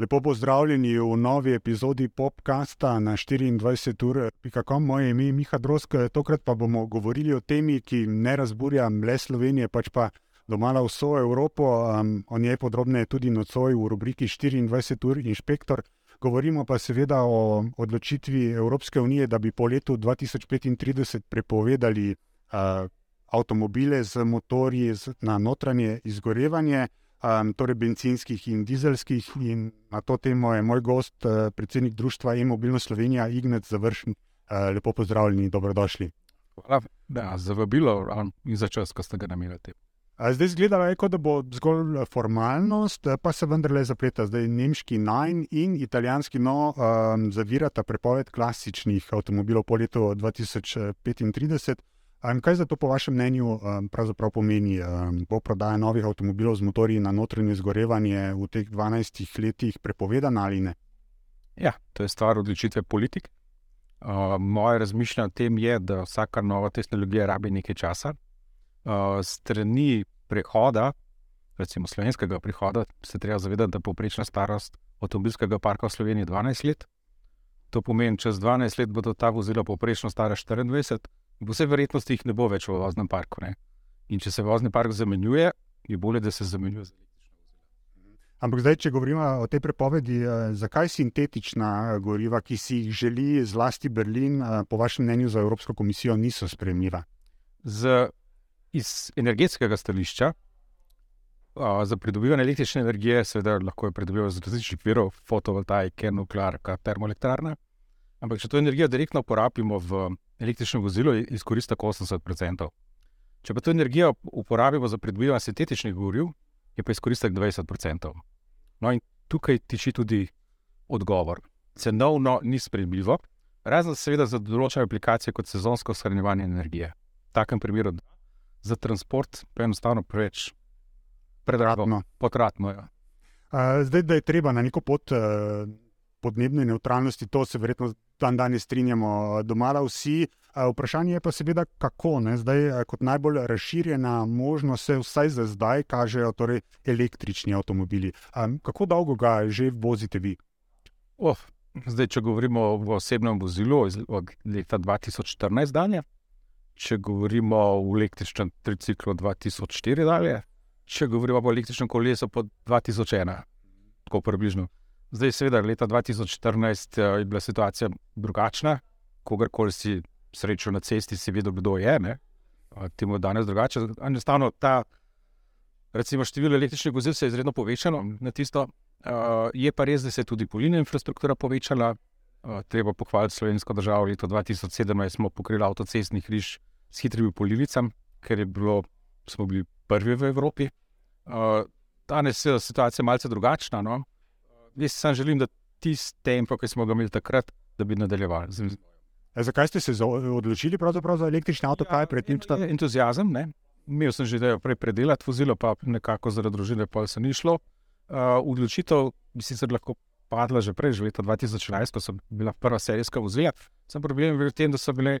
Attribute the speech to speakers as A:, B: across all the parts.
A: Lepo pozdravljeni v novi epizodi podcasta na 24.com. Moje ime je Miha Drosk, tokrat pa bomo govorili o temi, ki ne razburja le Slovenije, pač pa domala vso Evropo. Um, o njej podrobneje tudi nocoj v rubriki 24 ur inšpektor. Govorimo pa seveda o odločitvi Evropske unije, da bi po letu 2035 prepovedali uh, avtomobile z motorji na notranje izgorevanje um, torej benzinskih in dizelskih. In na to temo je moj gost, uh, predsednik društva E-mobilno Slovenija, Ignat Završen. Uh, lepo pozdravljeni dobrodošli.
B: Hvala ja, za vabilo in za čas, ko ste ga namenili.
A: Zdaj zgleda, da bo zgolj formalnost, pa se vendarle zapleta. Zdaj nemški Nine in italijanski No um, zavirata prepoved klasičnih avtomobilov po letu 2035. Kaj za to, po vašem mnenju, pravzaprav pomeni? Bo prodaja novih avtomobilov z motorji na notranje izgorevanje v teh 12 letih prepovedana ali ne?
B: Ja, to je stvar odločitve politik. Moje razmišljanje o tem je, da vsaka nova tehnologija rabi nekaj časa. Strani prehoda, recimo slovenskega prehoda, se treba zavedati, da je povprečna starost avtomobilskega parka v Sloveniji 12 let. To pomeni, čez 12 let bodo ta vozila povprečno stara 24 let po vsej verjetnosti jih ne bo več v voznem parku. Ne? In če se vozni park zamenjuje, je bolje, da se zamenjuje z električnim.
A: Ampak zdaj, če govorimo o tej prepovedi, eh, zakaj sintetična eh, goriva, ki si jih želi zlasti Berlin, eh, po vašem mnenju za Evropsko komisijo, niso sprejemljiva?
B: Z, iz energetskega stališča. Za pridobivanje električne energije, seveda, lahko je pridobivati iz različnih virov, fotovoltaike, nuklearka, termoelektrarna. Ampak, če to energijo direktno uporabimo v električno vozilo izkoristi 80%. Če pa to energijo uporabimo za pridobivanje sintetičnih goriv, je pa izkoristek 20%. No, in tukaj tiči tudi odgovor. Cenovno ni sprejemljivo, razen seveda za določene aplikacije, kot sezonsko shranjevanje energije. V takem primeru za transport pa je enostavno preveč predrago, potratno. Ja.
A: Zdaj, da je treba na neko pot uh, podnebne neutralnosti, to se verjetno dan danes strinjamo, doma vsi. Vprašanje je pa seveda, kako. Ne? Zdaj, kot najbolj razširjena možnost, se vsaj za zdaj kažejo torej električni avtomobili. Kako dolgo ga že vozite vi?
B: Oh, zdaj, če govorimo o osebnem vozilu, od leta 2014 dalje, če govorimo o električnem triciklu 2004 dalje, če govorimo o električnem kolesu po 2001, tako približno. Zdaj, seveda, leta 2014 eh, je bila situacija drugačna. Kogarkoli si srečal na cesti, si vedel, kdo je. Temu je danes drugače. Enostavno, ta, recimo, število električnih vozil se je izredno povečalo. Uh, je pa res, da se je tudi polina infrastruktura povečala. Treba pohvaliti slovensko državo. Leta 2017 smo pokrili avtocestni križ s hitrimi polivicami, ker bilo, smo bili prvi v Evropi. Danes je situacija malce drugačna. No? Jaz samo želim, da tisti tempo, ki smo ga imeli takrat, da bi nadaljevali.
A: E, zakaj ste se odločili za električni avto? Ja,
B: entuzijazem. Imel sem že idejo prej predelati vozilo, pa nekako zaradi družine pa se ni šlo. Uh, odločitev bi sicer lahko padla že prej, že leta 2011, ko so bila prva serijska vozila. Sem problem v tem, da so bile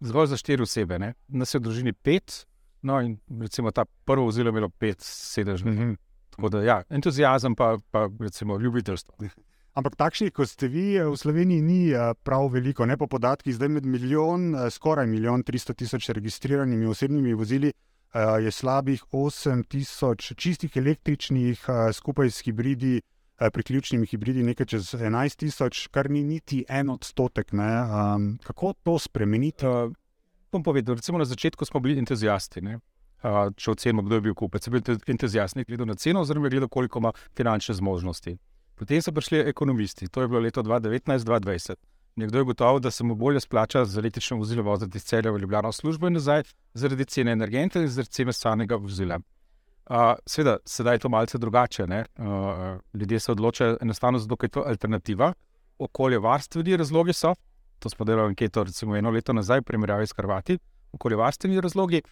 B: zgolj za štiri osebe, ne? nas je v družini pet, no in recimo ta prvo vozilo je imelo pet sedežnih. Mm -hmm. Tako da, ja, entuzijazem, pa, pa recimo ljubiteljstvo.
A: Ampak takšnih, kot ste vi, v Sloveniji ni eh, prav veliko. Ne po podatkih, zdaj med milijon, eh, skoraj milijon 300 tisoč registriranimi osebnimi vozili eh, je slabih 8 tisoč čistih električnih, skupaj s hibridi, priključnimi hibridi, nekaj čez 11 tisoč, kar ni niti en odstotek. Um, kako to spremeniti? Uh,
B: bom povedal, recimo na začetku smo bili entuzijasti če ocenimo, kdo je bil kupec. Sem bil entuzijast, gledal na ceno, oziroma gledal, koliko ima finančne zmožnosti. Potem so prišli ekonomisti, to je bilo leto 2019-2020. Nekdo je gotovo, da se mu bolje splača z električnim vozilom voziti iz celja v Ljubljano službo in nazaj, zaradi cene energenta in zaradi cene samega vozila. Uh, Sveda, sedaj je to malce drugače. Uh, ljudje se odločajo enostavno zato, ker je to alternativa. Okoljevarstveni razlogi so, to smo delali anketo, recimo eno leto nazaj, primerjavi s Hrvati, okoljevarstveni razlogi,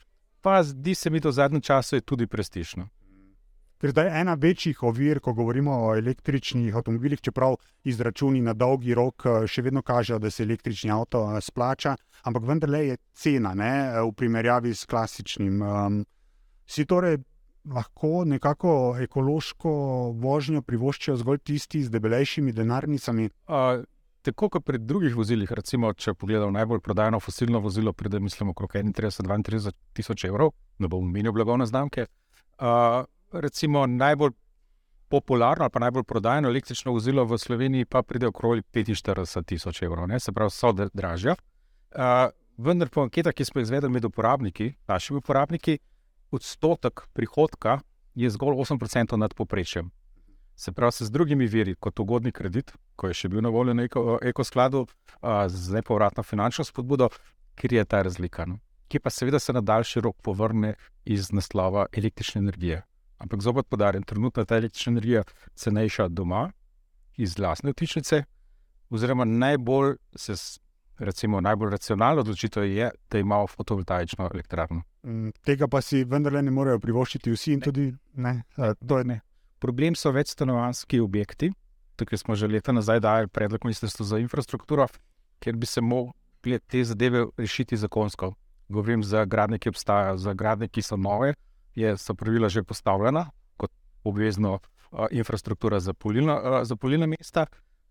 B: pa zdi se mi to v zadnjem času tudi prestižno.
A: Ker zdaj ena večjih ovir, ko govorimo o električnih avtomobilih, čeprav izračuni na dolgi rok eh, še vedno kažejo, da se električni avto eh, splača, ampak vendarle je cena ne, v primerjavi s klasičnim. Um, si torej lahko nekako ekološko vožnjo privoščijo zgolj tisti z debelejšimi denarnicami?
B: Uh, tako kot pri drugih vozilih, recimo, če pogledamo najbolj prodajeno fosilno vozilo, pride, mislim, okrog 31-32 tisoč evrov, ne bom menil blagovne znamke. Uh, recimo, najbolj popularno ali pa najbolj prodajeno električno vozilo v Sloveniji pa pride okrog 45 tisoč evrov, ne? se pravi, so dražja. Uh, vendar po anketah, ki smo jih izvedli med uporabniki, našimi uporabniki, odstotek prihodka je zgolj 8% nad poprečjem. Se pravi, se z drugimi viri, kot ugodni kredit, ko je še bil na voljo na ekoskladu, eko z nepovratno finančno spodbudo, ker je ta razlika. No? Ki pa seveda se na daljši rok povrne iz naslova električne energije. Ampak zopet podarjam, trenutno je ta električna energija cenejša doma, iz vlastne vtičnice, oziroma najbolj se recimo, najbolj racionalna odločitev je, da imamo fotovoltaično elektrarno.
A: Mm, tega pa si vendarle ne morejo privoščiti vsi. Tudi, ne,
B: ne. Problem so večstanovanski objekti. Tukaj smo že leta nazaj dali predlog ministrstva za infrastrukturo, ker bi se mogli te zadeve rešiti zakonsko. Govorim za gradnje, ki obstajajo, za gradnje, ki so nove, je, so pravila že postavljena kot obvezno uh, infrastruktura za polilna, uh, za polilna mesta.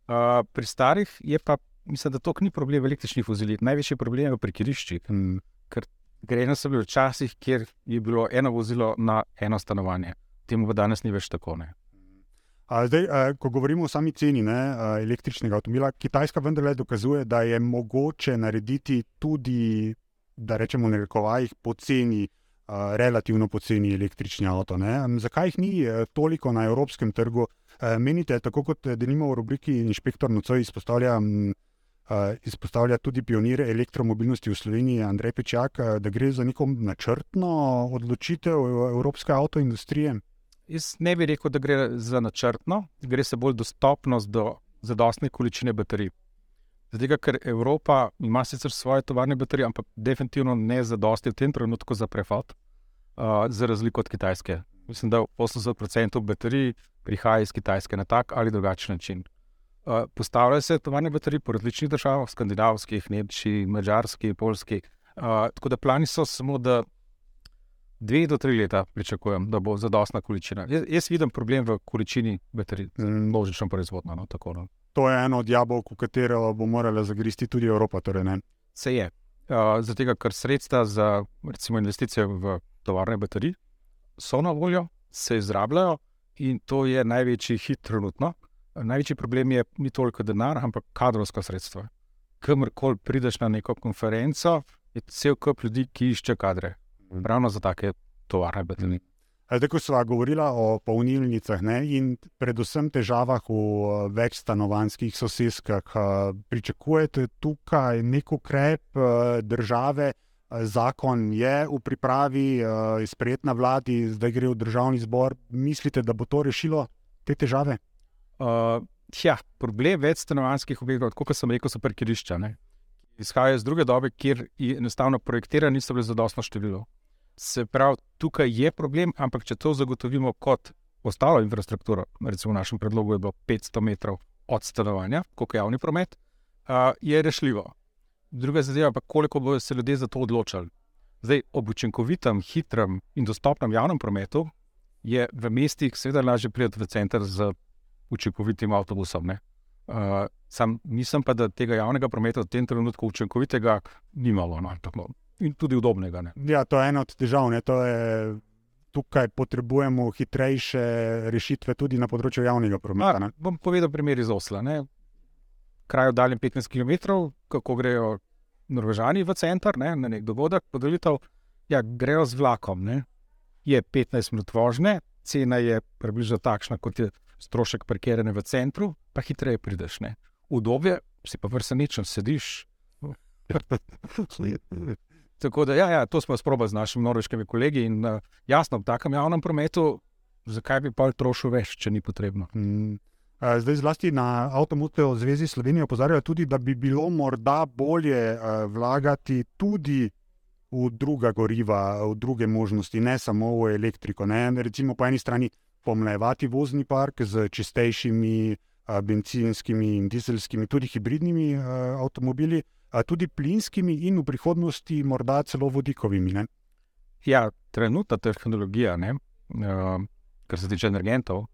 B: Uh, pri starih je pa mislim, da to ni problem v električnih vozilih. Največji problem je v parkiriščih. Hmm. Ker grejno so bili včasih, kjer je bilo eno vozilo na eno stanovanje. Temu pa danes ni več tako.
A: A zdaj, a, ko govorimo o sami ceni ne, a, električnega avtomobila, Kitajska vendarle dokazuje, da je mogoče narediti tudi, da rečemo, v rekovajih, poceni, a, relativno poceni električni avto. Ne. Zakaj jih ni a, toliko na evropskem trgu? A, menite, tako kot denimo v rubriki Inšpektor Nocoj izpostavlja. M, izpostavlja tudi pionir elektromobilnosti v Sloveniji, Andrej Pečak, da gre za neko načrtno odločitev evropske avtoindustrije?
B: Jaz ne bi rekel, da gre za načrtno, gre se bolj dostopnost do zadostne količine baterij. Zdaj, ker Evropa ima sicer svoje tovarne baterije, ampak definitivno ne zadosti v tem trenutku za prehod, uh, za razliko od Kitajske. Mislim, da 80% baterij prihaja iz Kitajske na tak ali drugačen način. Uh, postavljajo se tovarne baterije po različnih državah, skandinavskih, nemških, mačarskih, polskih. Uh, tako da plani so samo, da dve do tri leta pričakujem, da bo zadostna količina. Jaz, jaz vidim problem v količini baterij, množično proizvodno. No, tako, no.
A: To je eno od jabolk, v katero bo morala zagristi tudi Evropa. Torej
B: se je. Uh, zato, ker sredstva za recimo, investicije v tovarne baterije so na voljo, se izrabljajo in to je največji hit trenutno. Največji problem je ni toliko denar, ampak kadrovska sredstva. Kamorkoli prideš na neko konferenco, je cel kup ljudi, ki išče kadre. Ravno za take tovarne.
A: Zdaj, ko smo govorili o polnilnicah ne, in predvsem težavah v eh, večstanovanskih soseskah, eh, pričakujete tukaj nek ukrep eh, države, zakon je v pripravi, je sprejet na vladi, zdaj gre v državni zbor. Mislite, da bo to rešilo te težave?
B: Uh, ja, problem večstanovanskih objektov, kot sem rekel, so parkirišča. Izhajajo iz druge dobe, kjer je enostavno projektirano, niso bili zadostno število. Se pravi, tukaj je problem, ampak če to zagotovimo kot ostalo infrastrukturo, recimo v našem predlogu je bilo 500 metrov od stanovanja, kot je javni promet, je rešljivo. Druga zadeva pa, koliko bodo se ljudje za to odločali. Zdaj, ob učinkovitem, hitrem in dostopnem javnem prometu je v mestih seveda lažje priti v center z učinkovitim avtobusom. Uh, sam nisem pa, da tega javnega prometa v tem trenutku učinkovitega ni malo no, in tudi udobnega. Ne.
A: Ja, to je ena od težav. Je, tukaj potrebujemo hitrejše rešitve tudi na področju javnega prometa. A,
B: bom povedal primer iz Osla. Ne. Kraj oddaljen 15 km, kako grejo Norvežani v center ne, na nek dogodek, podelitev. Ja, grejo z vlakom. Ne. Je 15 minut vožnje, cena je približno takšna, kot je strošek parkiranja v centru, pa hitreje prideš. Ne? Udobje, si pa vrsenečen, sediš. Tako da, ja, ja, to smo sprobali z našimi norveškimi kolegi in uh, jasno, v takem javnem prometu, zakaj bi pa trošil več, če ni potrebno. Mm.
A: Zdaj, zlasti na Avtomobile zvezi Slovenije opozarjajo tudi, da bi bilo morda bolje uh, vlagati tudi v druga goriva, v druge možnosti, ne samo v elektriko. Ne? Recimo po eni strani pomlajevati vozni park z čistejšimi benzinskimi in dizelskimi, tudi hibridnimi avtomobili, tudi plinskimi in v prihodnosti morda celo vodikovimi. Ne?
B: Ja, trenutna tehnologija ne, uh, kar se tiče energentov,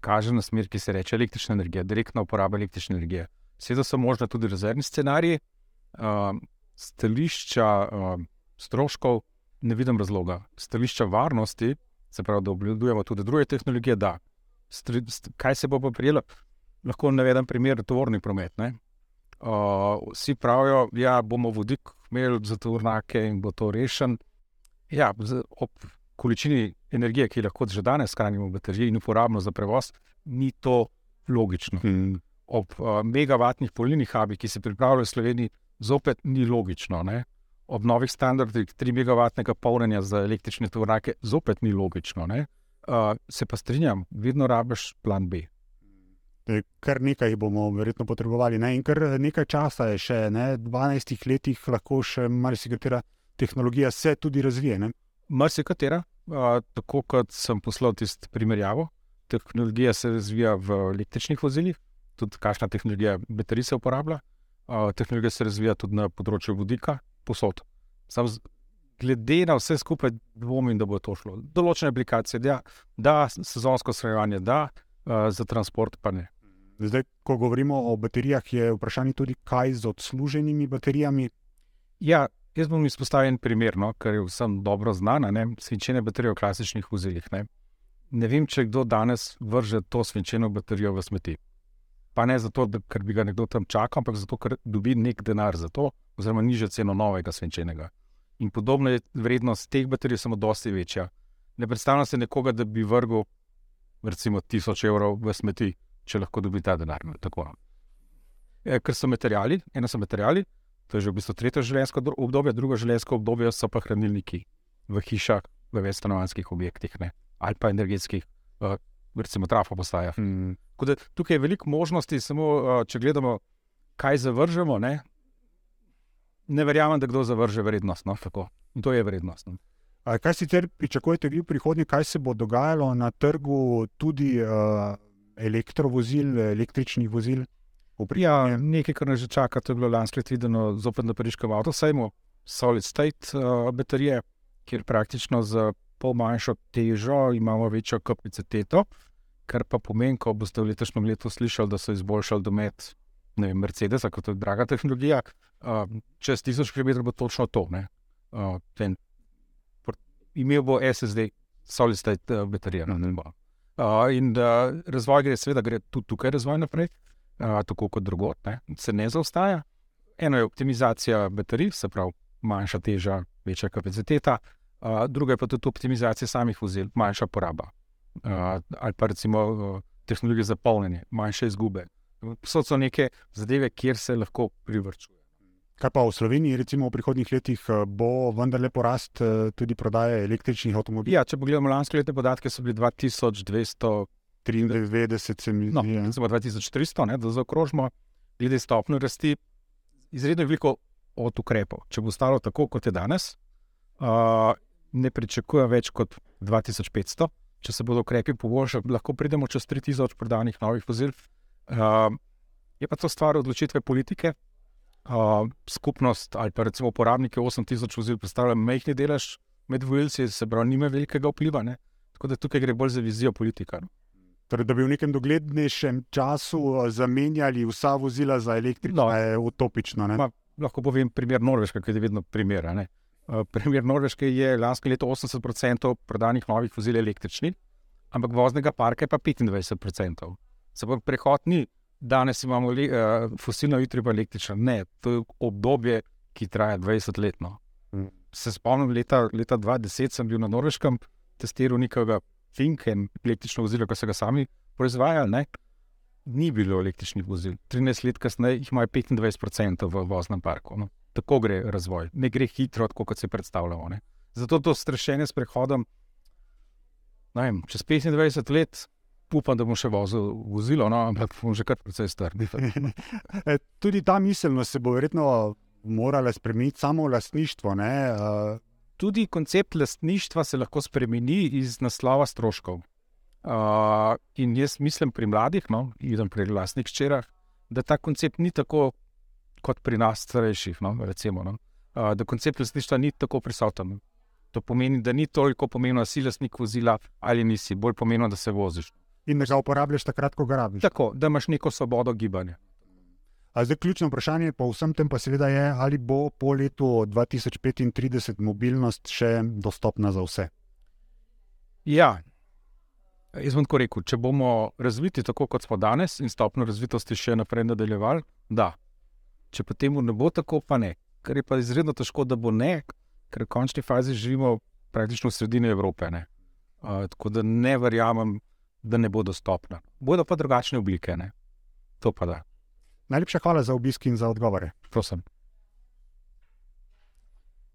B: kaže na smer, ki se reče električna energija, direktna uporaba električne energije. Seveda so možne tudi rezervni scenariji, uh, stališča uh, stroškov, ne vidim razloga. Stališča varnosti, se pravi, da obvladujemo tudi druge tehnologije, da. St, kaj se bo pa prijelo? Lahko navedem primer, tovorni promet. Uh, vsi pravijo, da ja, bomo vodik imeli za tovornake in bo to rešen. Ja, ob količini energije, ki lahko že danes shranimo v bateriji in uporabimo za prevoz, ni to logično. Hmm. Ob uh, megavatnih polnilnih hubih, ki se pripravljajo v Sloveniji, zopet ni logično. Ne? Ob novih standardih 3 megavatnega polnjenja za električne tovornake, zopet ni logično. Uh, se pa strinjam, vedno rabiš plan B.
A: Kar nekaj bomo verjetno potrebovali, ne? in kar nekaj časa je še, ne? 12 letih lahko še marsikatera tehnologija se tudi razvije.
B: Marsikatera, tako kot sem poslal tisto primerjavo. Tehnologija se razvija v električnih vozilih, tudi kakšna tehnologija baterij se uporablja. Tehnologija se razvija tudi na področju vodika, posod. Sam glede na vse skupaj dvomim, da bo to šlo. Določene aplikacije, da, da sezonsko shranjevanje, da za transport pa ne.
A: Zdaj, ko govorimo o baterijah, je vprašanje tudi, kaj z odsluženimi baterijami.
B: Ja, Jaz bom izpostavil en primer, no, ker je vsem dobro znana, ne, svinčene baterije v klasičnih vozilih. Ne. ne vem, če kdo danes vrže to svinčeno baterijo v smeti. Pa ne zato, da, ker bi ga nekdo tam čakal, ampak zato, ker dobi nek denar za to, oziroma nižjo ceno novega svinčenega. In podobno je vrednost teh baterij samo dosti večja. Ne predstavljam se nekoga, da bi vrgel recimo tisoč evrov v smeti, če lahko dobi ta denar. E, ker so materijali, eno so materijali, To je že v bistvu tretje življenjsko obdobje, drugo življenjsko obdobje so pa hranilniki v hišah, v večstanovanskih objektih ne? ali pa energetskih, uh, recimo, trafo postajah. Hmm. Tukaj je veliko možnosti, samo uh, če gledamo, kaj zavržemo. Ne, ne verjamem, da kdo zavrže vrednost. No? In to je vrednost. No?
A: Kaj si pričakujete vi v prihodnje, kaj se bo dogajalo na trgu tudi uh, elektrovozil, električnih vozil?
B: Ja, nekaj, kar nas že čaka, to je bilo lansko leto videno zopet na Pariškem avtosajmu, solid state uh, baterije, kjer praktično z pol manjšo težo imamo večjo kapaciteto, kar pa pomeni, ko boste v letošnjem letu slišali, da so izboljšali domet vem, Mercedesa, kot je draga tehnologija. Uh, čez tisoč km bo točno to. Uh, ten, imel bo SSD, solid state uh, baterije. No, uh, in uh, razvoj gre, seveda, gre tudi tukaj razvoj naprej tako kot drugot, ne, se ne zaostaja. Eno je optimizacija baterij, se pravi, manjša teža, večja kapaciteta, uh, druga je pa tudi optimizacija samih vozil, manjša poraba. Uh, ali pa recimo uh, tehnologija za polnjenje, manjše izgube. So to neke zadeve, kjer se lahko privrčuje.
A: Kaj pa v Sloveniji, recimo v prihodnjih letih, bo vendarle porast tudi prodaje električnih avtomobilov?
B: Ja, če pogledamo lanske letne podatke, so bili 2200.
A: 93, se mi zdi.
B: No, ja. 2300, ne, da zaokrožimo, glede stopnje rasti, izredno veliko od ukrepov. Če bo stalo tako, kot je danes, uh, ne pričakujem več kot 2500. Če se bodo ukrepi poboljšali, lahko pridemo čez 3000 prodanih novih vozil. Uh, je pa to stvar odločitve politike. Uh, skupnost ali pa recimo uporabniki 8000 vozil predstavljajo majhni delež med volilci, se pravi, nima velikega vpliva. Ne? Tako da tukaj gre bolj za vizijo politika. No?
A: Torej, da bi v nekem doglednejšem času eh, zamenjali vsa vozila za električno, no, je utopično. Ma,
B: lahko povem primer Norveške, ki je vedno primer. Uh, primer Norveške je lansko leto 80% prodanih novih vozil električnih, ampak voznega parka je pa 25%. Se pravi, prehod ni, danes imamo le, uh, fosilno, jutri pa električno. Ne, to je obdobje, ki traja 20 let. No. Mm. Se spomnim, leta, leta 2010 sem bil na Norveškem, testiral nekega Finken, električno vozilo, ki so ga sami proizvajali, ne? ni bilo električnih vozil. 13 let kasneje jih imajo 25% v voznem parku. No? Tako gre razvoj, ne gre hitro, kot se predstavljamo. Ne? Zato to strašenje s prehodom, vem, čez 25 let. Upam, da bom še vozil vozilo, no, ampak bom že kar precej star.
A: E, tudi ta miselnost se bo verjetno morala spremeniti, samo lastništvo. Uh,
B: tudi koncept lastništva se lahko spremeni iz naslova stroškov. Uh, in jaz mislim pri mladih, no, in pri lastnih črah, da ta koncept ni tako kot pri nas, starejših. No, recimo, no, uh, da koncept lastništva ni tako prisoten. To pomeni, da ni toliko pomembno, da si lastnik vozila ali nisi, bolj pomembno, da se voziš.
A: In ga uporabljaš takrat, ko ga rabiš.
B: Tako, da imaš neko svobodo gibanja.
A: A zdaj, ključno vprašanje po vsem tem pa seveda je, ali bo po letu 2035 mobilnost še dostopna za vse.
B: Ja, jaz bom tako rekel, če bomo razviti tako, kot smo danes, in stopno razvitosti še naprej nadaljevali, da. Če pa temu ne bo tako, pa ne. Ker je pa izredno težko, da bo ne, ker v končni fazi živimo praktično v sredini Evrope. Uh, tako da ne verjamem, da ne bo dostopna. Bodo pa drugačne oblike, ne? to pa da.
A: Najlepša hvala za obisk in za odgovore.
B: Prosim.